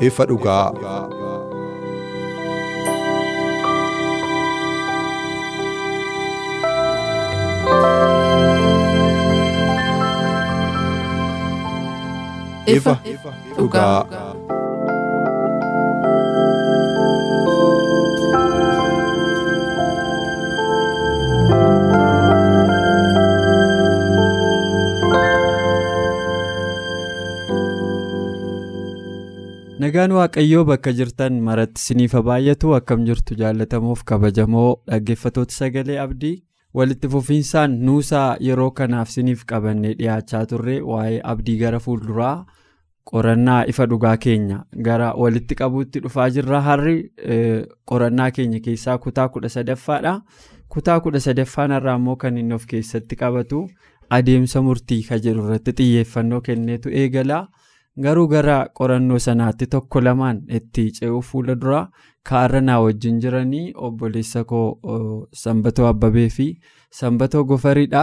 Ifa dhugaa. Ifa dhugaa. Nagaan Waaqayyoo bakka jirtan maratti siniifa baay'atu akkam jirtu jaallatamuuf kabajamoo dhaggeeffatoota sagalee abdii walitti fufinsaan nuusaa yeroo kanaaf siniif qabannee dhiyaachaa turre waa'ee abdii gara fuulduraa qorannaa ifa dhugaa keenya gara walitti qabuutti dhufaa jirra harri qorannaa keenya keessaa kutaa kudha sadaffaadha kutaa kudha sadaffaan irraa immoo kan inni of keessatti qabatu adeemsa murtii ka jedhu irratti xiyyeeffannoo kenneetu eegala. Garuu gara qorannoo sanaatti tokko lamaan itti ce'uu fuula dura kaarra naa wajjin jiranii obboleessa koo sanbatoo abbabee fi sanbatoo gofariidha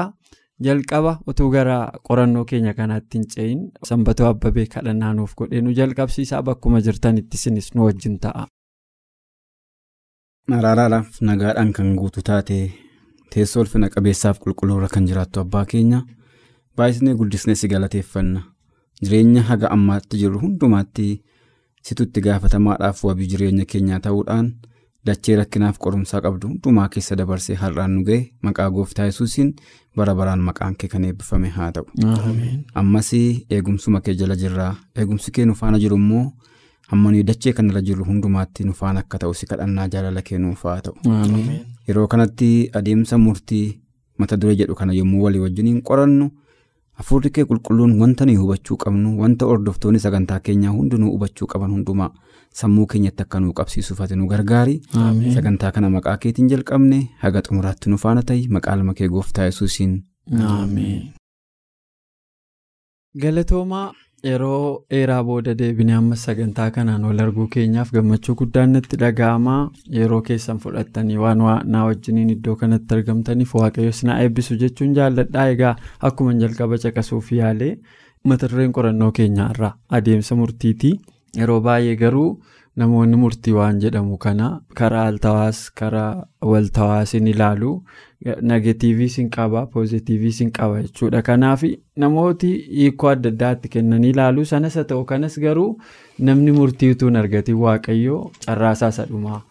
jalqaba utuu gara qorannoo keenya kanaatti hin ce'in sanbatoo abbabee kadhannaa nuuf godhee nu jalqabsiisaa bakkuma jirtanitti sinis nu wajjin ta'a. Araaraadhaaf nagaadhaan kan guutu taate teessoo ulfina qabeessaaf qulqulluurra kan jiraattu abbaa keenya baay'isnee guddisnee si galateeffanna. Jireenya haga ammaatti jirru hundumaatti situtti gaafatamaadhaaf wabii jireenya keenyaa ta'uudhaan dachee rakkinaaf qorumsaa qabdu hundumaa keessa dabarsee har'aan nu ga'e maqaa gooftaa yesuusiin bara baraan maqaan kee kan eebbifame haa ta'u. ammas eegumsuma kee jala jirraa eegumsi kee nu faana jiru immoo hamma nuyi dachee kanarra jirru hundumaatti nu faana akka ta'u si kadhannaa jaalala kee nuuf haa ta'u. yeroo kanatti adeemsa murtii mata duree jedhu kana yommuu walii wajjiniin qorannu. Hafuurri kee qulqulluun wanta nuyi hubachuu qabnu wanta hordoftoonni sagantaa keenyaa hundinuu hubachuu qaban hundumaa sammuu keenyatti akka nuu qabsiisuuf ati nu gargaari. Sagantaa kana maqaa keetiin jalqabne haga xumuraatti nu faana ta'i maqaa ilma kee gooftaa yesuusiin. Galatoomaa yeroo dheeraa booda deebinee amma sagantaa kanaan wal arguu keenyaaf gammachuu guddaan natti dhaga'amaa. Yeroo keessan fudhattanii waan naa wajjiniin iddoo kanatti argamtaniif waaqayyo sinaa eebbisu jechuun jaalladhaa. Egaa akkuma jalqaba caqasuuf yaalee mata dureen qorannoo keenyaarraa adeemsa murtiitii yeroo baay'ee garuu namoonni murtii waan jedhamu kana karaa altawaas karaa waltawaasiin ilaalu negatiiviis hin qaba poozitiiviis hin qaba jechuudha. Kanaaf namooti hiikoo adda addaatti kennanii ilaalu sanas haa ta'u kanas garuu namni murtii utuu hin argatiin waaqayyoo carraasaa sadhumaa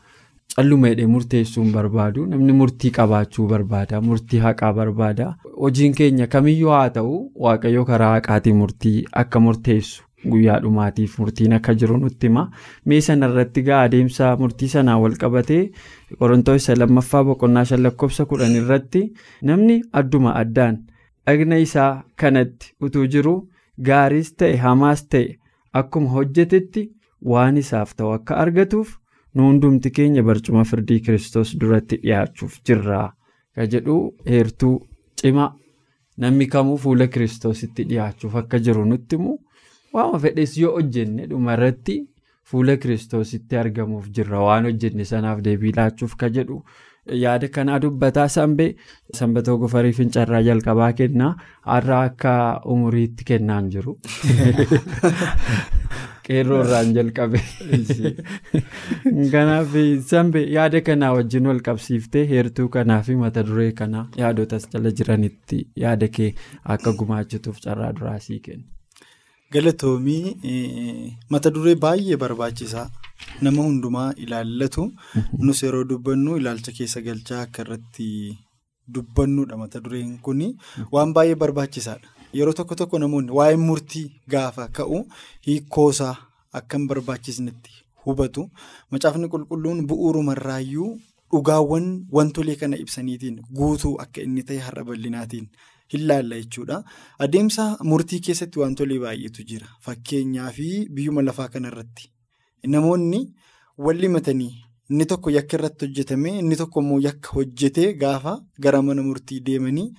calluma hidhee murteessuu hin barbaadu namni murtii qabaachuu barbaada murtii haqaa barbaada. Hojiin keenya kamiyyuu haa ta'u waaqayyoo karaa haqaatiin murtii akka murteessu. Guyyaa dhumaatiif murtiin akka jiru nutti hima mee sanarratti gaa adeemsa murtii sanaa wal qabatee qorontoos isa lammaffaa boqonnaa shan lakkoofsa kudhan irratti namni adduma addaan dhagna isaa kanatti utuu jiru gaariis ta'e hamaas ta'e akkuma hojjetetti waan isaaf ta'u akka argatuuf nu hundumti keenya barcuma firdii kiristoos duratti dhiyaachuuf jirra ka jedhu heertuu cimaa namni kamuu fuula kiristoositti dhiyaachuuf akka jiru nutti himu. Waama fedhes yoo hojjenne dhumarratti fuula kiristoositti argamuuf jirra. Waan hojjenne sanaaf deebii laachuuf ka jedhu. Yaada kanaa dubbataa sanbee sanbatoo gofarii fincarraa jalqabaa kennaa. Har'a akka umuriitti kennaan jiru. Qeerroo irraan jalqabe. Kanaaf sanbee yaada kanaa wajjin wal qabsiiftee heertuu kanaa fi mata duree kanaa yaadotas jala jiranitti yaada kee akka gumaachituuf carraa duraasii kenna. Galatoomii mata duree baay'ee barbaachisaa. Nama hundumaa ilaallatu. Nus yeroo dubbannu ilaalcha keessa galchaa akka irratti dubbannuudha mata dureen kun waan baay'ee barbaachisaadha. Yeroo tokko tokko namoonni waa'ee murtii gaafa ka'u hiikkoosaa akka hin barbaachisnetti hubatu. Macaafni qulqulluun bu'uurumarraayyuu dhugaawwan wantolee kana ibsaniitiin guutuu akka inni ta'e har'a bal'inaatiin hin laalla jechuudha. Adeemsa murtii keessatti wantolee baay'eetu jira. Fakkeenyaa fi biyyuma lafaa kanarratti namoonni wal himatanii inni tokko yakka irratti hojjetame inni tokko immoo yakka hojjetee gaafa gara mana murtii deemanii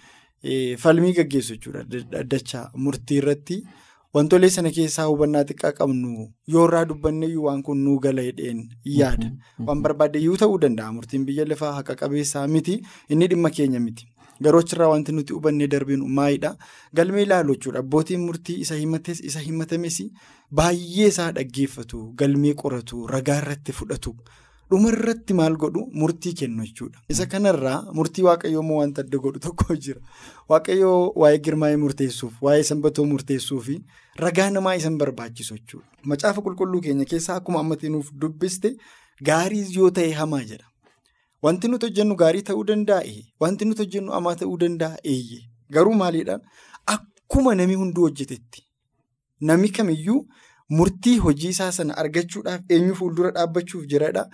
falmii gaggeessu jechuudha. Dachaa murtii irratti. Wantolee sana keessaa hubannaa xiqqaa qabnu yoo irraa dubbanneeyyuu waan kun nuu gala hidheen yaada. Waan barbaadeyyuu ta'uu danda'a. Murtiin biyya lafaa haqa qabeessaa miti. Inni dhimma keenya miti. Garuu achirraa wanti nuti hubannee darbinu maayidha. Galmee ilaalu jechuudha. Abbootiin murtii isa himates isa himatames baay'ee isaa dhaggeeffatu. Galmee qoratu. Ragaa irratti fudhatu. Dhuma irratti maal godhu murtii kennu jechuudha. Isa kanarraa murtii waaqayyoo immoo wanta adda godhu tokko jira. Waaqayyoo waa'ee girmaa'ee murteessuuf, waa'ee sanbatoo murteessuu fi ragaa namaa isan barbaachisu jechuudha. Macaafa qulqulluu keenya keessaa akkuma ammatti nuuf dubbiste gaarii yoo ta'e hamaa jedha. Wanti nuti hojjennu gaarii ta'uu danda'a. Wanti nuti hojjennu hamaa ta'uu danda'a. Garuu maaliidhaan akkuma namni hunduu hojjetetti namni kamiyyuu murtii hojii isaa sana argachuudhaaf eenyu fuuldura dhaabbachuuf jiradha.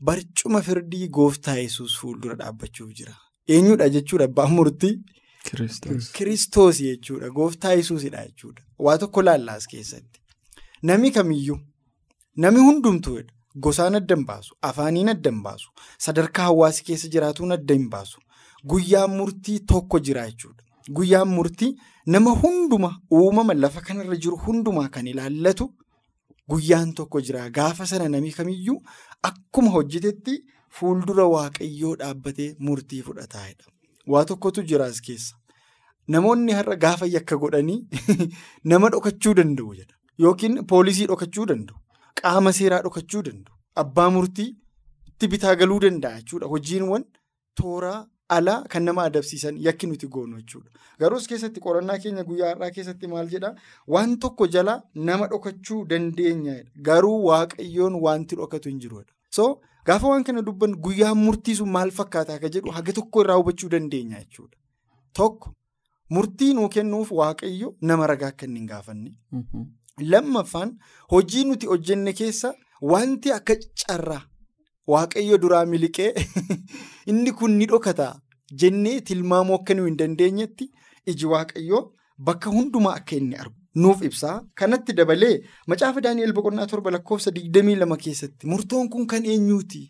Barcuma firdii gooftaa yesus fuuldura dhaabbachuuf jira. Eenyudha jechuudha abbaan murtii? Kiristoos jechuudha. Gooftaa yesuusidha jechuudha. Waa tokko laallaas keessatti. Nami kamiyyuu nami hundumtuu gosaan adda hin baasu, afaaniin adda baasu, sadarkaa hawaasa keessa jiraatuun adda hin baasu. Guyyaan murtii tokko jira jechuudha. Guyyaan murtii nama hunduma uumama lafa kanarra jiru hundumaa kan ilaallatu. Guyyaan tokko jira gaafa sana namni kamiyyuu akkuma hojjetetti fuuldura waaqayyoo dhaabbatee murtii fudhataa'edha. Waa tokkotu jiraas keessa. Namoonni har'a gaafa yakka godhanii nama dhokachuu danda'u jedha. Yookiin poolisii dhokachuu danda'u. Qaama seeraa dhokachuu danda'u. Abbaa murtii itti bitaa galuu danda'a jechuudha. Hojiiwwan tooraa alaa kan nama adabsiisan yakki nuti goonu jechuudha. Garuus keessatti qorannaa keenya guyyaa har'aa keessatti maal jedhaa waan tokko jala nama dhokachuu dandeenya garuu waaqayyoon wanti dhokatu hin jiru. So gaafa waan kana dubban guyyaan murtii sun maal fakkaata akka jedhu haga tokko irraa hubachuu dandeenya jechuudha. Tokko murtii nuu kennuuf waaqayyo nama ragaa akka hin gaafanne. Lammaffaan hojii nuti hojjenne keessa wanti akka carraa. Waaqayyo duraa miliqee inni kun ni dhokata jennee tilmaamuu akka nuyi hin dandeenyetti iji waaqayyoo bakka hundumaa akka inni argu nuuf ibsaa. Kanatti dabalee macaafa Daani'el boqonnaa torba lakkoofsa digdamii lama keessatti murtoon kun kan eenyuuti?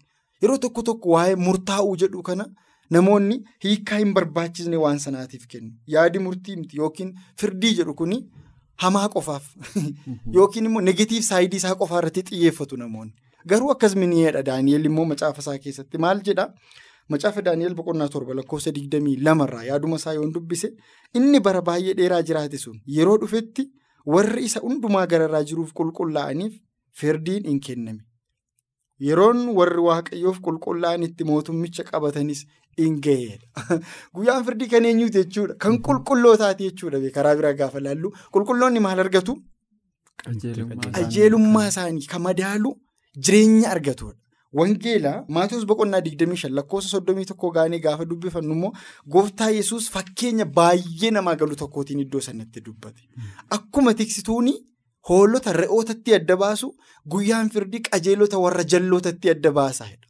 Yeroo tokko tokko waa'ee murtaa'uu jedhu kana namoonni hiikaa hin barbaachisne waan sanaatiif kennu. Yaadi murtii miti yookiin firdii jedhu kuni hamaa qofaaf yookiin immoo negatiiv saayidii isaa qofaa irratti xiyyeeffatu namoonni. Garuu akkas mini'eedha Daani'el immoo macaafa isaa keessatti maal jedhaa? Macaafa Daani'el boqonnaa torba lakkoofsa digdamii lamarraa yaaduma isaa yoon dubbise inni bara baay'ee dheeraa jiraate sun yeroo dhufetti warri isa hundumaa gararraa jiruuf qulqullaa'aniif firdiin hin kenname. Yeroon warri waaqayyoof qulqullaa'an itti mootummicha qabatanis hin ga'eedha. Guyyaan firdii kan eenyuuti jechuudha. Kan qulqullootaati jechuudha karaa biraa gaafa laallu qulqulloonni maal argatu? Qajeelummaa isaanii kan madaalu. Jireenya argatudha. Wangeelaa Maatiyus boqonnaa 25 lakkoofsa 31 gaanii gaafa dubbifannu immoo gooftaa yesus fakkeenya baay'ee namaa galu tokkootiin iddoo sanatti dubbate. Akkuma tiksituuni hoolota re'ootatti adda baasu guyyaan firdii qajeelota warra jallootatti adda baasaadha.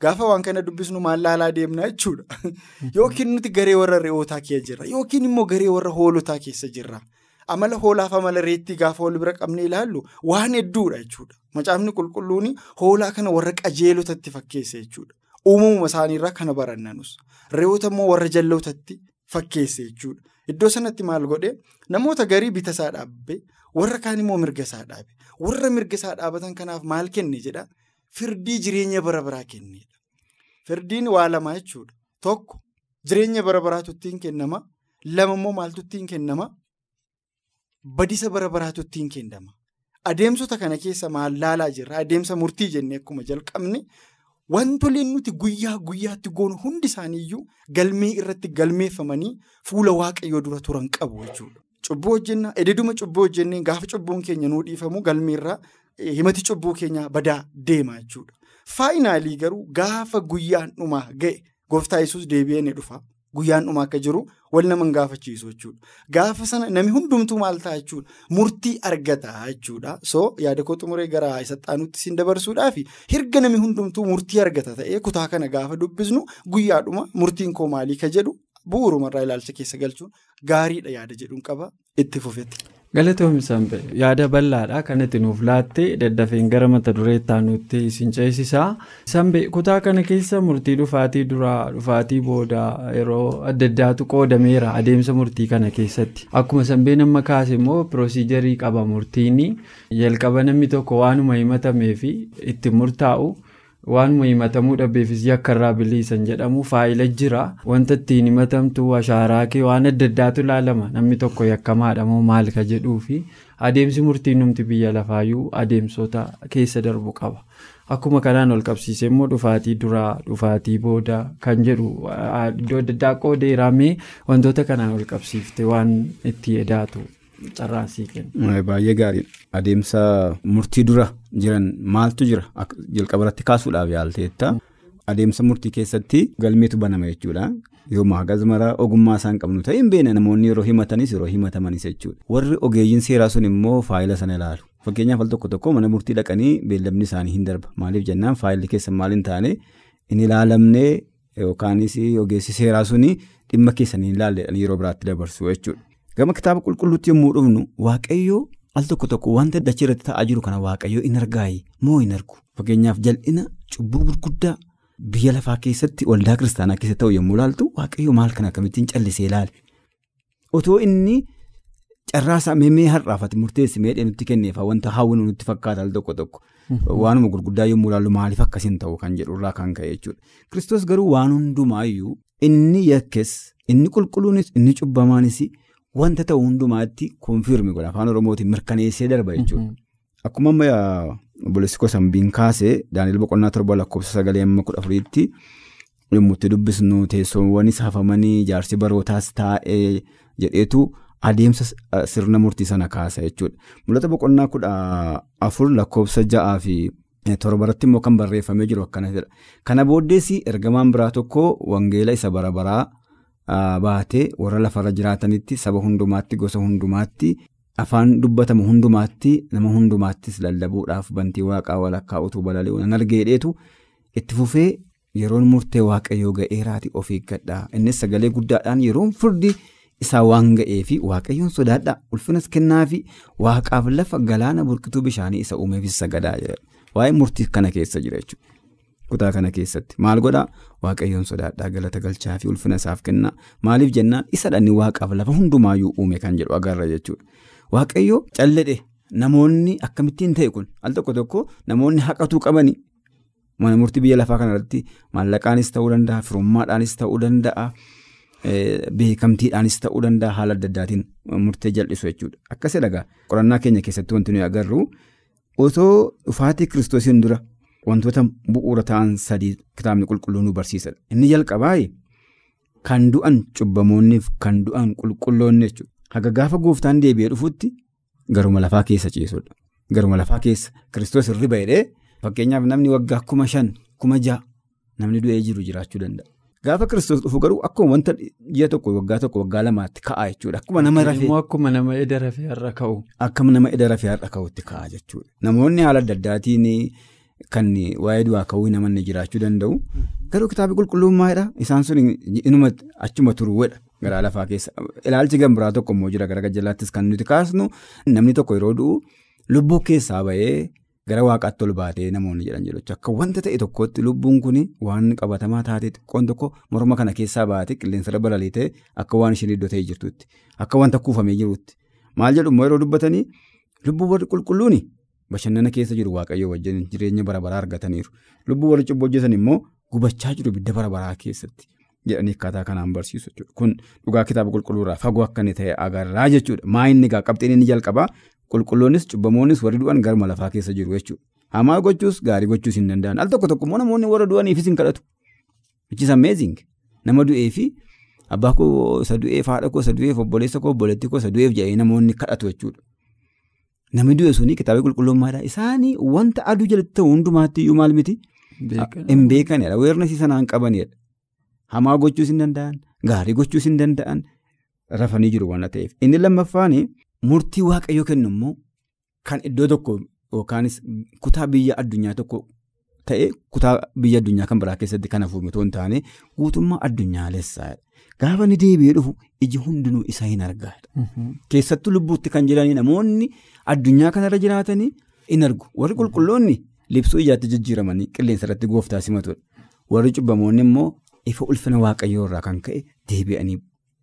Gaafa waan kana dubbisnu maal laalaa deemna jechuudha. Yookiin nuti garee warra re'ootaa keessa jirra yookiin immoo garee warra hoolotaa keessa jirra. Amala hoolaaf amala reettii gaafa wal bira qabnee ilaallu waan hedduudha jechuudha. Macaafni qulqulluun hoolaa kana warra qajeelotatti fakkeessa jechuudha. Uumamuma isaaniirraa kana barannanus. Re'oota immoo warra jallootatti fakkeessa jechuudha. Iddoo sanatti maal godhee namoota garii bita isaa dhaabbe warra kaan immoo mirga isaa dhaabe. Warra mirga isaa dhaabatan kanaaf maal kenne jedhaa? Firdii jireenya bara baraa kennedha. Firdiin waa lama jechuudha. Tokko jireenya bara baraatu ittiin kennama. Lama immoo maaltu ittiin kennama? Badisa bara baraatu ittiin kennama. Adeemsota kana keessa maal laalaa jirra? Adeemsa murtii jennee akkuma jalqabne wantoleen nuti guyyaa guyyaatti goonu hundi isaaniiyyuu galmee irratti galmeeffamanii fuula waaqayyoo dura turan qabu jechuudha. Cubbuu hojjennaa ededuma cubbuu hojjennee gaafa cubbuun keenya nuu dhiifamu galmeerraa himati cubbuu keenyaa badaa deema jechuudha. Faayinaalii garuu gaafa guyyaan dhumaa ga'e gooftaa yesus deebi'ee ni dhufa. guyyaan dhumaa akka jiru wal nama hin gaafachiisu jechuudha. Gaafa sana namni hundumtuu maal ta'a jechuudha murtii argata jechuudha. So yaada koo xumuree gara isa xaanutti siin dabarsuudhaaf hirga namni hundumtuu murtii argata ta'ee kutaa kana gaafa dubbisnu guyyaadhuma murtiin koo maalii ka jedhu bu'uurumarraa ilaalcha keessa galchuun gaariidha yaada jedhuun qaba itti fufetti. Galatoomii Sanbee yaada bal'aadha kan itti nuuf laatte daddafeen gara mata duree itti isin ceesisaa. Sanbee kutaa kana keessa murtii dhufaatii duraa dhufaatii boodaa yeroo adda addaatu qoodameera adeemsa murtii kana keessatti. Akkuma Sanbeen amma kaase immoo piroosiijarii qaba murtiin jalqaba namni tokko waanuma himatamee fi itti murtaa'u. Waanuma himatamuu dhabeefis yakka irraa biliisan jedhamu faayila jira. Wanta ittiin himatamtu ashaaraa kee waan adda addaatu ilaalama. Namni tokko yakkamaadha moo maal ka jedhuu fi adeemsi murtiin numti biyya lafaayyuu adeemsota keessa darbu qaba. Akkuma kanaan ol qabsiisee immoo dhufaatii duraa dhufaatii booda kan jedhu iddoo adda addaa qoodeeramee wantoota kanaan ol qabsiifte waan itti edaatu. Baay'ee gaariidha. Adeemsa murtii dura jiran maaltu jira jalqabarratti kaasuudhaaf yaalteetta. Adeemsa murtii keessatti galmeetu banama jechuudha. Yooma hagas maraa ogummaa isaan qabnu ta'e hin beekne namoonni yeroo himatanis yeroo himatamanis jechuudha. Warri ogeeyyiin seeraa sun immoo faayila sana ilaalu. Fakkeenyaaf al tokko tokko mana murtii dhaqanii beellamni isaanii hin darba. Maaliif jennaan faayilli keessa maal hin taane hin ilaalamne yookaanis ogeessi seeraa suni dhimma keessanii hin ilaalle yeroo biraatti dabarsu jechuudha. Gama kitaaba qulqulluutti yommuu dhufnu waaqayyoo al tokko tokko wanta dachee irratti ta'aa jiru kana waaqayyoo in argaayi moo hin argu? Fakkeenyaaf jal'ina cubbuu gurguddaa biyya lafaa keessatti waldaa kiristaanaa keessa ta'u yommuu ilaaltu waaqayyoo maal kana akkamittiin callisee ilaale otoo inni carraasaa meemee har'aafate murteessi meedhee nutti kenneefa wanta hawwinu nutti fakkaata al tokko tokko? Waanuma gurguddaa yommuu ilaallu maaliif akkasiin ta'u kan jedhu irraa kan ka'e jechuudha. Kiristoos garuu waan hundumaayyuu inni yakkes inni qulqulluunis inni cubbamaanis. Wanta ta'u hundumaatti koonfirmi godha afaan oromootiin mirkaneessee darba jechuudha. Akkuma amma obboleessi Kosambiin kaasee Daani'el boqonnaa torba lakkoofsa sagalee amma kudha afuriitti yommuu itti dubbisnu teessoowwanis hafamanii jaarsi barootaas taa'ee jedheetu adeemsa sirna murtii sana kaasa jechuudha. Mul'ata boqonnaa kudha afur lakkoofsa ja'aa fi torbarratti immoo kan barreeffamee jiru akkanatidha. Kana booddees ergamaan biraa tokko wangeela isa bara baraa. Baatee warra lafarra jiraatanitti saba hundumaatti gosa hundumaatti afaan dubbatamu hundumaatti nama hundumaattis lallabuudhaaf bantii waaqaa walakkaa utuu balali'u nan argeedheetu. Itti fufee yeroon murtee waaqayyoo ga'eeraati of eeggadha innis sagalee guddaadhaan yeroon firdi isaa waan ga'eefi waaqayyoon sodaadha. Ulfinas kennaafi waaqaaf lafa galaana burqituu bishaanii isa uumeefis sagadaa waa'ee murtii kana keessa jira jechuudha. Kutaa kana keessatti. Maal godhaa? Waaqayyoon sodaadhaa galata galchaa fi ulfina isaaf kennaa maaliif jennaan isa dhanni waaqaaf lafa hundumaayyuu uume kan jedhu agarra jechuudha. Waaqayyoo calledhe namoonni akkamittiin ta'e kun? Al tokko tokko namoonni haqatuu qabanii. Mana murtii biyya lafaa kanarratti maallaqaanis ta'uu danda'a firummaadhaanis ta'uu danda'a beekamtiidhaanis ta'uu danda'a haala adda addaatiin murtee jal'isu jechuudha. Akkasii dhagaa qorannaa keenya keessatti wanti nuyi agarru osoo dhufaatii kiristoosiin dura. Wantoota bu'uura ta'an sadii kitaabni qulqulluu nu barsiisadha. Inni jalqabaa kan du'an cubbamoonniif kan du'an qulqulloonni jechuudha. Haga gaafa gooftaan deebi'ee dhufutti garuma lafaa keessa ciisudha. Garuma lafaa keessa kiristoos irri ba'edhee fakkeenyaaf namni waggaa kuma shan kuma ja'a namni du'ee jiru jiraachuu danda'a. Gaafa kiristoos dhufu garuu akkuma wanta ji'a tokko waggaa tokko waggaa lamaatti ka'a jechuudha. Akkuma nama rafee. Akkuma nama eda rafee har'a ka'u. Akkuma nama eda rafee har'a ka'utti ka'a jechuudha. Namoonni haala adda addaatiin. Kan waa'ee du'aa ka'uu namoonni jiraachuu danda'u. Garuu kitaabni qulqullummaadha. Isaan sun inuma achuma turuudha. Garaa lafaa keessa. Ilaalchi gambiraa tokko immoo jira gara gajjalaattis kan nuti kaasnu namni tokko yeroo du'u lubbuu keessaa bahee gara waaqaatti ol baatee namoonni jedhan jedhu akka wanta ta'e tokkotti lubbuun kun waan qabatamaa taatee xiqqoon tokko morma kana keessaa baatee qilleensarra balaliitee akka waan isheen iddoo ta'e jirtutti akka wanta kuufamee jirutti maal jedhu yeroo dubbatanii lubbuu warri qulqulluuni. Bashannana keessa jiru waaqayyo wajjin jireenya bara baraa argataniiru. Lubbuu warri cubbuu hojjetan immoo gubachaa jiru ibidda bara baraa keessatti jedhanii akkaataa kanaan barsiisu. Kun dhugaa kitaaba qulqulluurraa fagoo akka inni ta'e agarraa jechuudha. Maa inni egaa qabxiin inni jalqabaa qulqulloonnis cubbamoonnis warri du'an garuma lafaa keessa jiru jechuudha. Hamaa gochuus gaarii gochuus hin danda'an. Al tokko tokko immoo namoonni warra du'aniifis hin kadhatu. Which is amazing. Nama du'ee fi abbaa koo isa du'eef haadha koo isa du'eef obboleessa koo obboleettii koo isa du'eef jedhanii namoonni kadhatu jechuudha. Namni du'e suni kitaaba qulqullummaadha. Isaanii wanta aduu jalatti ta'u hundumaatti iyyuu maal miti? Hin beekanidha. Weerarsi sanaan qabanidha. Hamaa gochuus hin danda'an. gaarii gochuus hin danda'an rafanii jiru waan ta'eef. Inni lammaffaan murtii waaqayyoo kennu immoo kan iddoo tokko yookaanis kutaa biyya addunyaa tokko ta'e kutaa biyya addunyaa kan biraa keessatti kan hafuuf otoo hin taane guutummaa addunyaalessaadha. Gaafa ni deebi'ee dhufu iji hundinuu isa hin argaadha. Keessattuu lubbuutti kan jiranii namoonni addunyaa kanarra jiraatanii in argu. Warri qulqulloonni libsuu ijaatti jijjiiramanii qilleensa irratti gooftaa simatudha. Warri cubbamoonni immoo ifa ulfina waaqayyoo irraa kan ka'e deebi'anii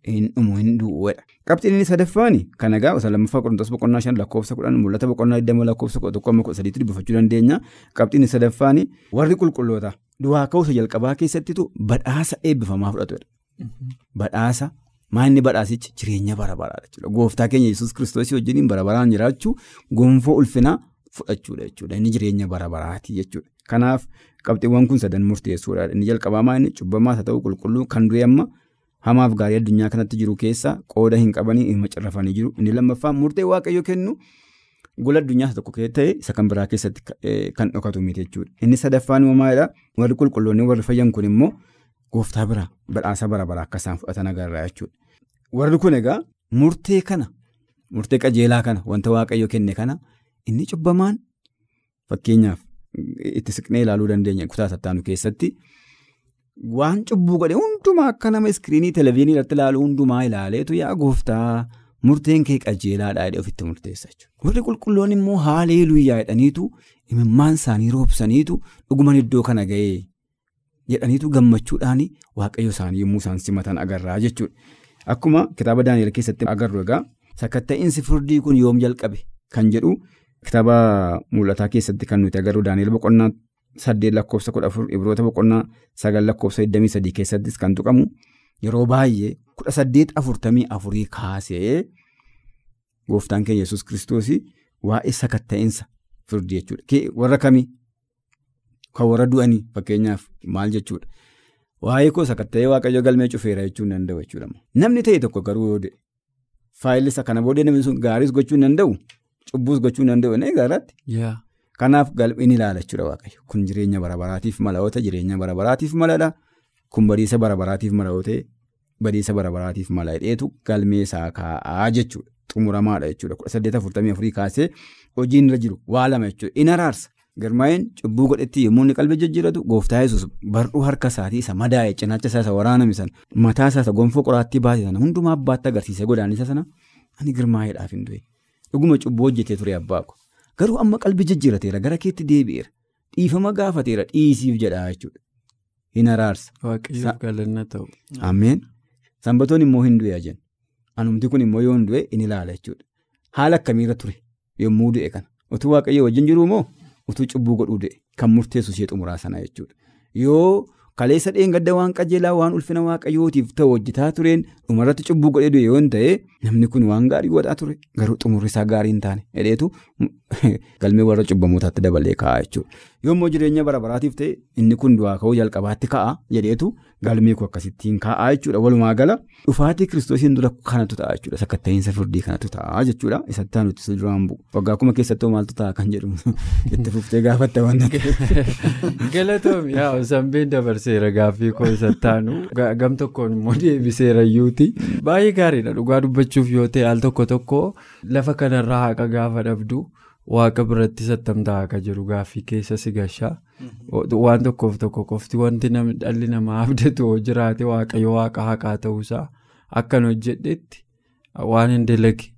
hin dhumu hin du'uudha. Qabxiin inni sadaffaan kan egaa osoo lammaffaa qorontoos boqonnaa shan lakkoofsa kudhan mul'ata boqonnaa digdama lakkoofsa kudha tokko amma kudha sadiitti dubbifachuu dandeenya. Qabxiin inni sadaffaan warri qulqulloota du'aa ka'uusa jalqabaa keessattitu badhaasa eebbifamaa fudhatudha. Badhaasa maanni badhaasichi jireenya bara baraadha jechuudha. Gooftaa keenya yesus kiristoosii wajjin bara baraan jiraachuu gonfoo ulfinaa fudhachuudha jechuudha. Inni jireenya bara baraati jechuudha. Kanaaf qabxiiwwan kun sadan murteessuudha. Inni jalqabaa maanni cubbamaas haa ta'u qulqulluu kan du'e amma hamaaf gaarii addunyaa kanatti jiru keessa qooda hin qabanii hin macarrafanii jiru. Inni lammaffaan murtee waaqayyo kennu gola addunyaa tokko ta'e isa kan biraa keessatti kan dhokatu miti jechuudha. Inni sadaffaan maalidhaa? Warri qulqulloonni warri fayyan kun immoo gooftaa biraa badhaasa bara baraa akka isaan fudhatan agarra jechuudha. Warri kun egaa murtee kana murtee qajeelaa kana wanta waaqayyo kenne kana inni cubbamaan fakkeenyaaf itti siqnee ilaaluu dandeenya kutaa sattaanu keessatti. Waan cubbuu godhe hundumaa akka nama iskiriinii televezyiinii irratti ilaalu hundumaa ilaaleetu yaa gooftaa murteen kee qajeelaadhaa jedhee ofitti murteessa jechuudha. Warri qulqulloonni immoo haaleeluyyaa jedhaniitu imimmaan isaanii roobsaniitu dhuguman iddoo kana ga'ee jedhaniitu gammachuudhaan waaqayyo isaanii yommuu isaan simatan agarraa jechuudha. Akkuma kitaaba Daani'el keessatti agarru egaa sakatta'insi firdii kun yoom jalqabe kan jedhu kitaaba mul'ataa keessatti kan nuti agarru Daani'el boqonnaa. saddeet lakkoofsa kudha afur ibroota boqonnaa sagal lakkoofsa 23 keessattis kan tuqamu yeroo baay'ee kudha saddeet afurtamii afurii kaasee gooftaan keenya yesus kiristoos waa'ee sakatta'insa firdii jechuudha. Warra kamii kan warra du'anii fakkeenyaaf maal jechuudha. Waa'ee koo sakatta'ee waaqayyo galmee cufeera jechuu hin danda'u jechuudha. Namni ta'e tokko garuu yoo faayilli isa kana booddee namni sun gaariis gochuu danda'u cubbuus gochuu danda'u inni gaaraatti. Kanaaf galmeen ilaala jechuudha waaqayyo. Kun jireenya bara baraatiif malawoota jireenya bara baraatiif maladha. Kun badiisa bara baraatiif malawootee badiisa bara baraatiif mala hidheetu galmee isaa kaa'aa jechuudha. Xumuramaadha jechuudha. Kudha saddeet afurtamii afurii kaasee hojiin irra jiru waa lama jechuudha. In araarsa. Girmaa'een cubbuu godhetti yommuu inni qalbii jijjiiratu gooftaa yesus barduu harka isaatii isa madaa'e cinaacha isaa isa waraaname sana mataa isaa isa gonfoo qoraattii baase sana hundumaa abbaatti agarsiisee godaannisa sana ani girmaa'eedhaaf hin du'e. Dhuguma cubbuu hojjetee ture abbaa ko. Garuu amma qalbii jijjiirateera gara keetti deebi'eera dhiifama gaafateera dhiisiif jedha jechuudha. Hin araarsa. Waaqayyoof galanna ta'u. Ameen. Sanbatoon immoo hin du'e jenna. Anumti kun immoo yoo hin du'e in ilaala jechuudha. Haala akkamiirra ture yommuu du'e kana. Utuu waaqayyo wajjin jiru moo utuu cubbuu godhuu du'e kan murteessu ishee xumuraa sana jechuudha. Yoo kaleessa dheengadda waan qajeelaa waan ulfina waaqayyootiif ta'u hojjetaa tureen dhumarratti cubbuu godhee du'e yoo ta'e namni kun waan gaarii godhaa ture garuu xumurri isaa gaarii hin taane hedheetu galmee warra cubbamootaatti dabalee kaa'a jechuudha. Yommuu jireenya bara baraatiif ta'e inni kun du'aa ka'uu jalqabaatti ka'a jedheetu galmee koo akkasittiin kaa'aa jechuudha. Walumaa gala dhufaatii kiristoosiin dura kanatu ta'a jechuudha. Sakkatta'insa firdii kanatu ta'a jechuudha. Isatti aanutti duraan bu'u. Waggaa kuma keessattuu maaltu ta'a kan jedhu itti fuftee gaafatta waan Galatoom yaa sanbeen dabarseera gaaffii koo isatti aanu gam tokkoon immoo deebiseera iyyuuti. Baay'ee gaariidha dhugaa dubbachuuf yoo ta'e al tokko tokko lafa kanarraa haqa gaafa dhabdu. Waaqa biratti sattamtaa akka jiru gaaffii keessa si gashaa. Waan tokkoof tokko qofti wanti dhalli namaa abdatu jiraate waaqayyo waaqa haqaa ta'uusaa akkan hojjedhetti waan hin dalage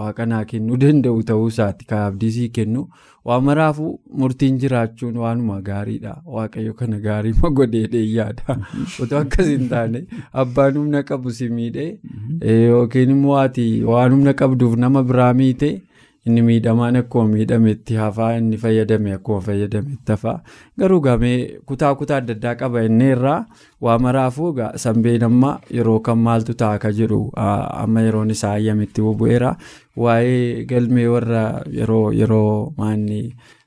waaqa naa kennuu danda'u ta'uusaati kan abdii kennu waan maraafuu murtiin jiraachuun waanuma gaariidha. Waaqayyo kana gaarii ma godheedhee yaada otoo akkas hin taane abbaan humna qabu si miidhee yookiin immoo ati waan humna qabduuf nama biraa miite. Inni miidhamaan akkuma miidhametti hafaa inni fayyadame akkuma fayyadametti hafaa. Garuu gamee kutaa kutaa adda addaa qaba inni irraa. Waa maraafuu sanbeen amma yeroo kan maaltu ta'a ka jedhu amma yeroon isaa ayyametti bu'eera waa'ee galmee warra yeroo yeroo maanni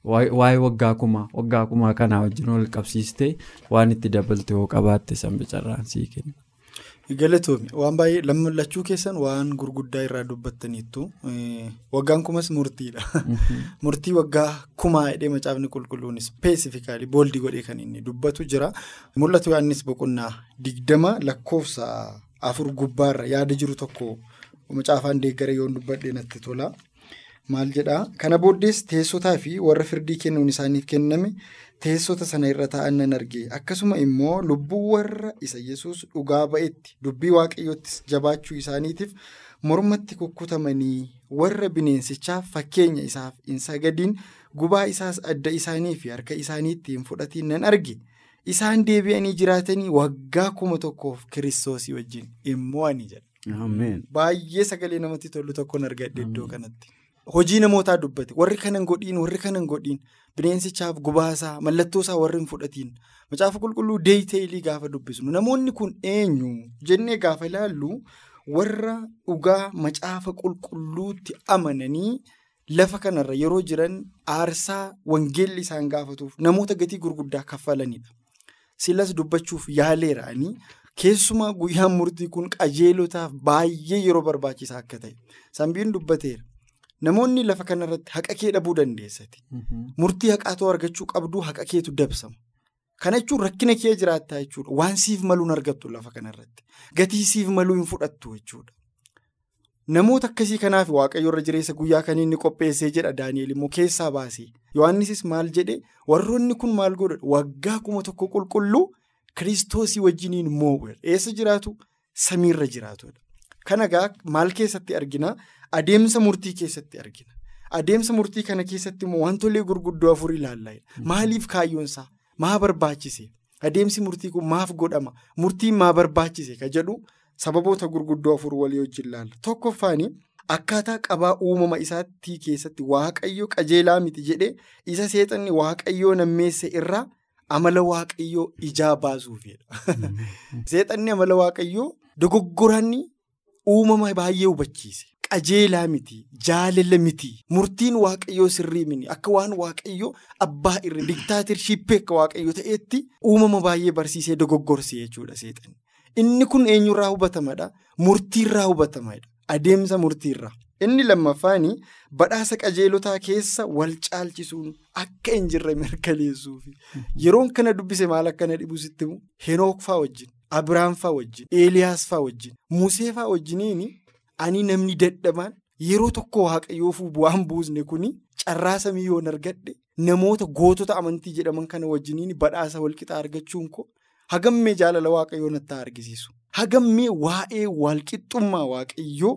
waa'ee waggaa kuma waggaa kumaa kanaa wajjin wal qabsiiste waan itti dabalte yoo qabaatte sanbi carraan sii kenna. Galatoomii waan baay'ee lammallachuu keessan waan gurguddaa irraa dubbattaniittu waggaan kumas murtiidha. Murtii waggaa kumaa hidhee macaafni qulqulluun ispeesifikaalii booldii godhee kan inni dubbatu jira. Mul'atu yaadnis boqonnaa digdama lakkoofsa afur gubbaarra yaada jiru tokko macaafaan deeggara yoon dubbadhee natti tola. Maal jedhaa? Kana booddees teessotaa fi warra firdii kennuun isaaniif kenname teessota sana irra taa'an nan arge. Akkasuma immoo lubbuu warra isa yesus dhugaa ba'etti dubbii waaqayyoottis jabaachuu isaaniitiif mormatti kukkutamanii warra bineensichaaf fakkeenya isaaf hin sagadiin gubaa isaas adda isaanii fi harka isaaniitti hin fudhatiin nan arge. Isaan deebi'anii jiraatanii waggaa kuma tokkoof kiristoosii wajjin immoo ani jedha. Baay'ee sagalee namatti tolu tokkoon argadhe iddoo kanatti. Hojii namootaa dubbate. Warri kanan godhiin warri kanan godhiin. Bineensichaaf gubaasaa mallattoosaa warri hin fudhatiin. Macaafa qulqulluu deeyiteelii gaafa dubbisnu namoonni kun eenyu? Jennee gaafa ilaallu warra dhugaa macaafa qulqulluutti amananii lafa kanarra yeroo jiran aarsaa wangeelli isaan gaafatuuf namoota gatii gurguddaa kaffalanidha. Silas dubbachuuf yaaleera'anii keessumaa guyyaan murtii kun qajeelotaaf baay'ee yeroo barbaachisaa akka ta'e. Sanbiin dubbateera. Namoonni lafa kanarratti haqa kee dhabuu dandeessati. Murtii haqaatoo argachuu qabduu haqa keetu dabsama. Kana jechuun rakkina kee jiraattaa jechuudha. Waan siif maluu hin argattu lafa kanarratti. Gatii siif maluu hin fudhattu jechuudha. Namoota akkasii kanaaf waaqayyo irra jireessa guyyaa kan inni qopheessee jedha Daani'eel immoo keessaa baasee. Yohaannisis maal jedhee warroonni kun maal godhan waggaa kuma tokko qulqulluu kiristoosii wajjiniin moo'u. Eessa jiraatu? Samiirra jiraatudha. Kana egaa maal keessatti argina? Adeemsa murtii keessatti argina. Adeemsa murtii kana keessatti immoo wantoonni gurguddoo afur ilaallaa. Maaliif kaayyoonsaa? Maa barbaachise? Adeemsi murtii kun maaf godhama? Murtiin maa barbaachise? Ka jedhu sababoota gurguddoo afur walii wajjin ilaalla. Tokkoffaan akkaataa qabaa uumama isaatti keessatti waaqayyo qajeelaa miti jedhee isa seexanni waaqayyoo nammeesse irraa amala waaqayyoo ijaa baasuufidha. Seexanni amala waaqayyoo dogoggoranni uumama baay'ee hubachiise. Qajeelaa miti jaalala miti murtiin waaqayyoo sirrii miti akka waan waaqayyoo abbaa irra diktaatershiippii akka waaqayyoo ta'etti uumama baay'ee barsiisee dogoggorse jechuudha seexanni. Inni kun eenyurraa hubatamadha? Murtiirraa hubatamadha. Adeemsa murtiirraa. Inni lammaffaan badhaasa qajeelotaa keessa wal caalchisuun akka hin jirre mirkaneessuufi. Yeroon kana dubbise maal akkana dhibu sitti himu? Wajjin, Abiraam wajjin, Eeliyaas fa'aa wajjin, Musee fa'aa ani namni dadhabaan yeroo tokko waaqayyoof bu'aan buusne kuni carraa samii yoon argadhe namoota gootota amantii jedhaman kana wajjiniin badhaasa walqixaa argachuun koo. Hagammee jaalala waaqayyoo natti argisiisu. Hagammee waa'ee walqixxummaa waaqayyoo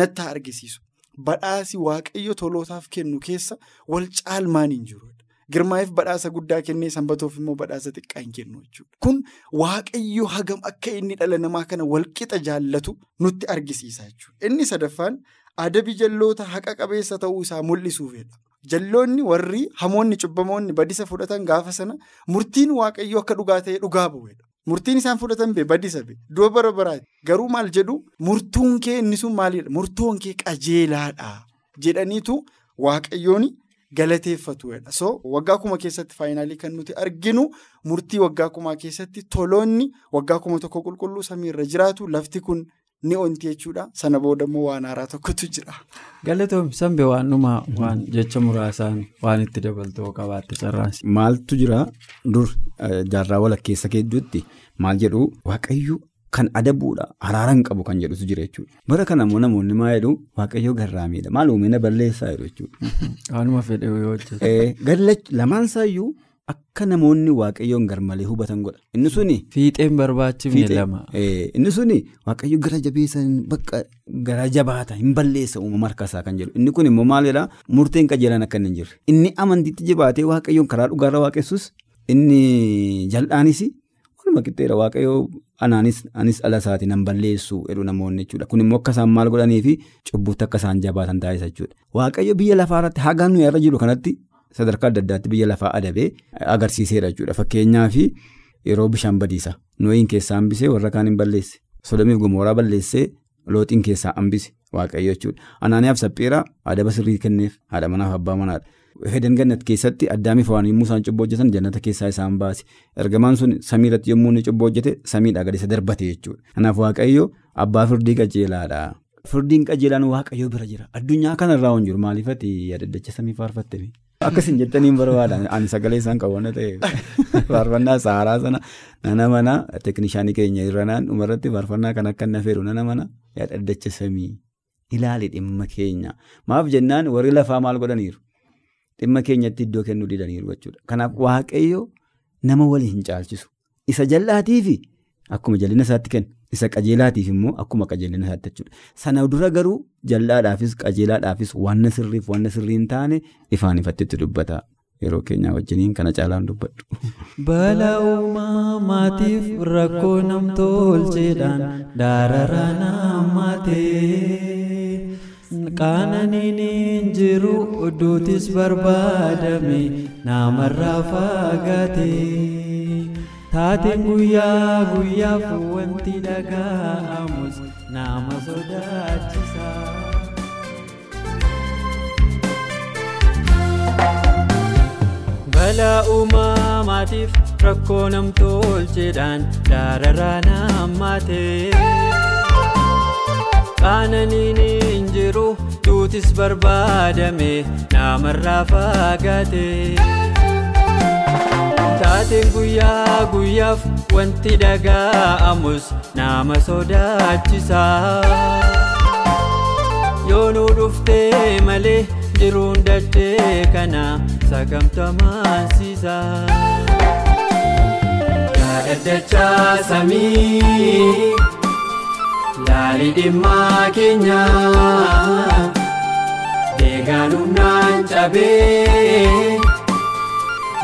natti argisiisu. Badhaasi waaqayyo tolootaaf kennu keessa wal caalmaan hin jiru. Girmaa'iif badhaasa guddaa kennee sanbatoof immoo badhaasa xiqqaa hin kennu jechuudha. Kun waaqayyo hagam akka inni dhala namaa kana walqixa jaallatu nutti argisiisa jechuudha. Inni sadaffaan adabi jalloota haqa qabeessa ta'uu isaa mul'isuufidha. Jalloonni warri hamoonni cubbamoonni badisa fudhatan gaafa sana murtiin waaqayyoo akka dhugaa ta'e dhugaa bu'edha. Murtiin isaan fudhatan bee badisa bee du'a bara baraati. Garuu maal jedhu murtuun kee inni sun maalidha? Murtoon kee qajeelaadha jedhaniitu waaqayyoon galateeffatuudha. So waggaa kuma keessatti faayinaalii kan nuti arginu murtii waggaa kumaa keessatti toloonni waggaa kuma tokko qulqulluu samiirra jiraatu lafti kun. Ni onti jechuudha. Sana booda immoo waan haaraa tokkotu jira. Galatoom sanbee waan dhumaa waan jecha muraasaan waan itti dabaltoo qabaatte carraasi. Maaltu jira dur jaarraa walakkeessa keedduutti maal jedhu waaqayyo kan adabuudha araaraan qabu kan jedhutu jira jechuudha. Bara kana immoo namoonni maa jedhu waaqayyo garraamiidha maal uumina balleessaa jedhu jechuudha. Waanuma fedhe yoo hojjetu. Lamaansaayyuu akka namoonni waaqayyoon garmalee hubatan godha. Inni suni. Fiixeen barbaachifne lama. Inni suni waaqayyo gara jabeessan bakka gara jabaata hin balleessa uumama harkasaa kan jedhu. Inni kun immoo maalidhaa murteen qajeelaan akka hin jirre. Inni amantiitti jabaatee waaqayyoon karaa dhugaarra waaqessus inni jal'aanis walumaa qixxeera waaqayyoo anaanis anis ala isaatiin hin balleessu jedhu namoonni jechuudha. Kun immoo akka isaan maal godhanii fi cubbuutti akka isaan jabaatan taasisa jechuudha. Waaqayyo biyya lafaarratti hagaan nuyi irra jiru kanatti. Sadarkaa adda addaatti biyya lafaa adabee agarsiiseera jechuudha. Fakkeenyaaf yeroo bishaan badiisa. Nooyin keessaa hambisee warra kaan hin balleesse. Sodomiif gomooraa balleessee looxiin keessaa hambise waaqayyo jechuudha. Anaaniyaaf sapheeraa adaba sirrii kenneef haadha manaaf abbaa manaadha. Hedan gannat keessatti addaamiif waan yommuu isaan cubboo hojjetan jannata keessaa isaan baase. Ergamaan sun samii irratti yommuu inni cubboo hojjete samiidhaa gadi isa darbate jechuudha. Kanaaf waaqayyo abbaa firdii qajeelaadha. Firdiin qajeelaan waaqayyo bira jira. Addunyaa kanarraa hin jiru maaliifati yaadaddacha samii faarfattee? Akkasiin jettaniin barbaada. Ani sagalee isaan qabu waan ta'eef. Faarfannaa saaraa sana nana mana teeknishaanii keenya irranaan dhumarratti faarfannaa kan akka inni affeeru nana mana dhaddacha samii ilaali dhimma keenya. Maaf jennaan warri lafaa maal godhaniiru? Dhimma keenyatti iddoo kennuu didaniiru jechuudha. Kanaaf waaqayyo nama walii hin caalchisu. Isa jal'aatiifi akkuma jal'ina isaatti kenna. Isa qajeelaatiif immoo akkuma qajeelina isaatti jechuudha. Sana dura garuu jal'aadhaafis qajeelaadhaafis wanna sirriif wanna sirrii hin taane ifaan ifatti dubbata. Yeroo keenyaa wajjiniin kana caalaan dubbadhu. Balaa uumamaatiif rakkoo namtolcheedhaan daararaa naammatee qaananiin jiru duutis barbaadame namarraa fagaatee. Taateen guyyaa guyyaaf wanti dhaga'amus nama sodaachisa. Balaa uumamaatiif rakkoo namtolcheedhaan daararaa naammatee. Qaananiin hin jiru duutis barbaadame namarraa fagaatee. Taateen guyyaa guyyaaf wanti dhaga'amus nama sodaachisa. Yoo nu dhuftee malee jiruun dachee kana sagamtamaansiisa. Yaadaddachaa samii laali dhimmaa keenya deegaan humnaan cabee.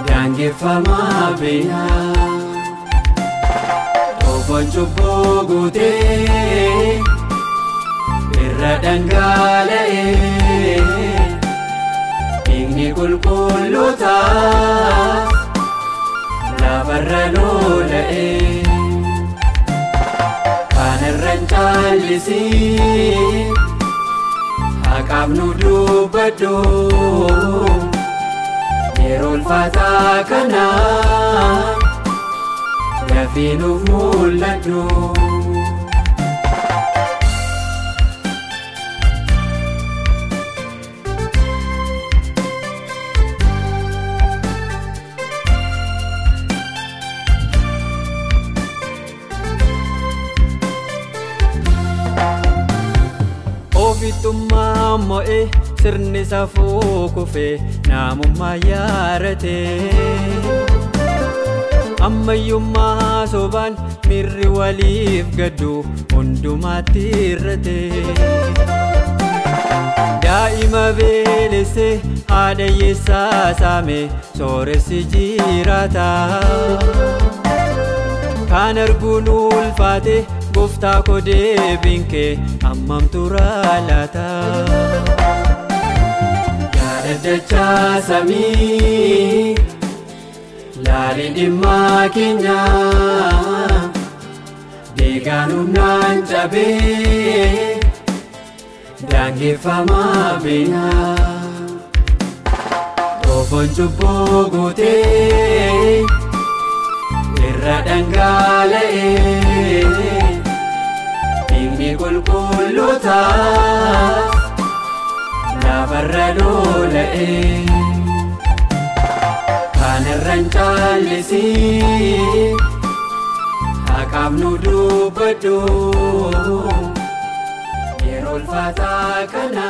Daangeffamaa beeyaa Ofoon cubbuu guutee irra dhangala'ee dhiigni qulqulluutaa lafarra lola'ee caallisii haqaaf nu dubbadhu. Yeroo ulfaataa kana dafii nuuf mul'adhu. Mo'ee sirni safuu kufee namummaa yaaratee. Ammayyummaa sobaan mirri waliif gaddu hundumaatti irratee. Daa'ima beelessee haadha hiyyeessaa saame sooressi jiraata. Kan arguun ulfaate gooftaa koo deebiin kee hammam turaa laata. Yaadaddachaa samii laali dhimmaa keenya deegaan humnaan cabee daangeffamaa beeyaa. Ofoon cubbuu guutee. irra dhangala'ee qulqulluutaa lafarra lola'ee kanarra hin caallisii haqaaf nu dubbadhu yeroo ulfaataa kana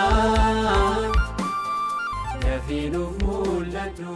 dafii nuuf mul'adhu.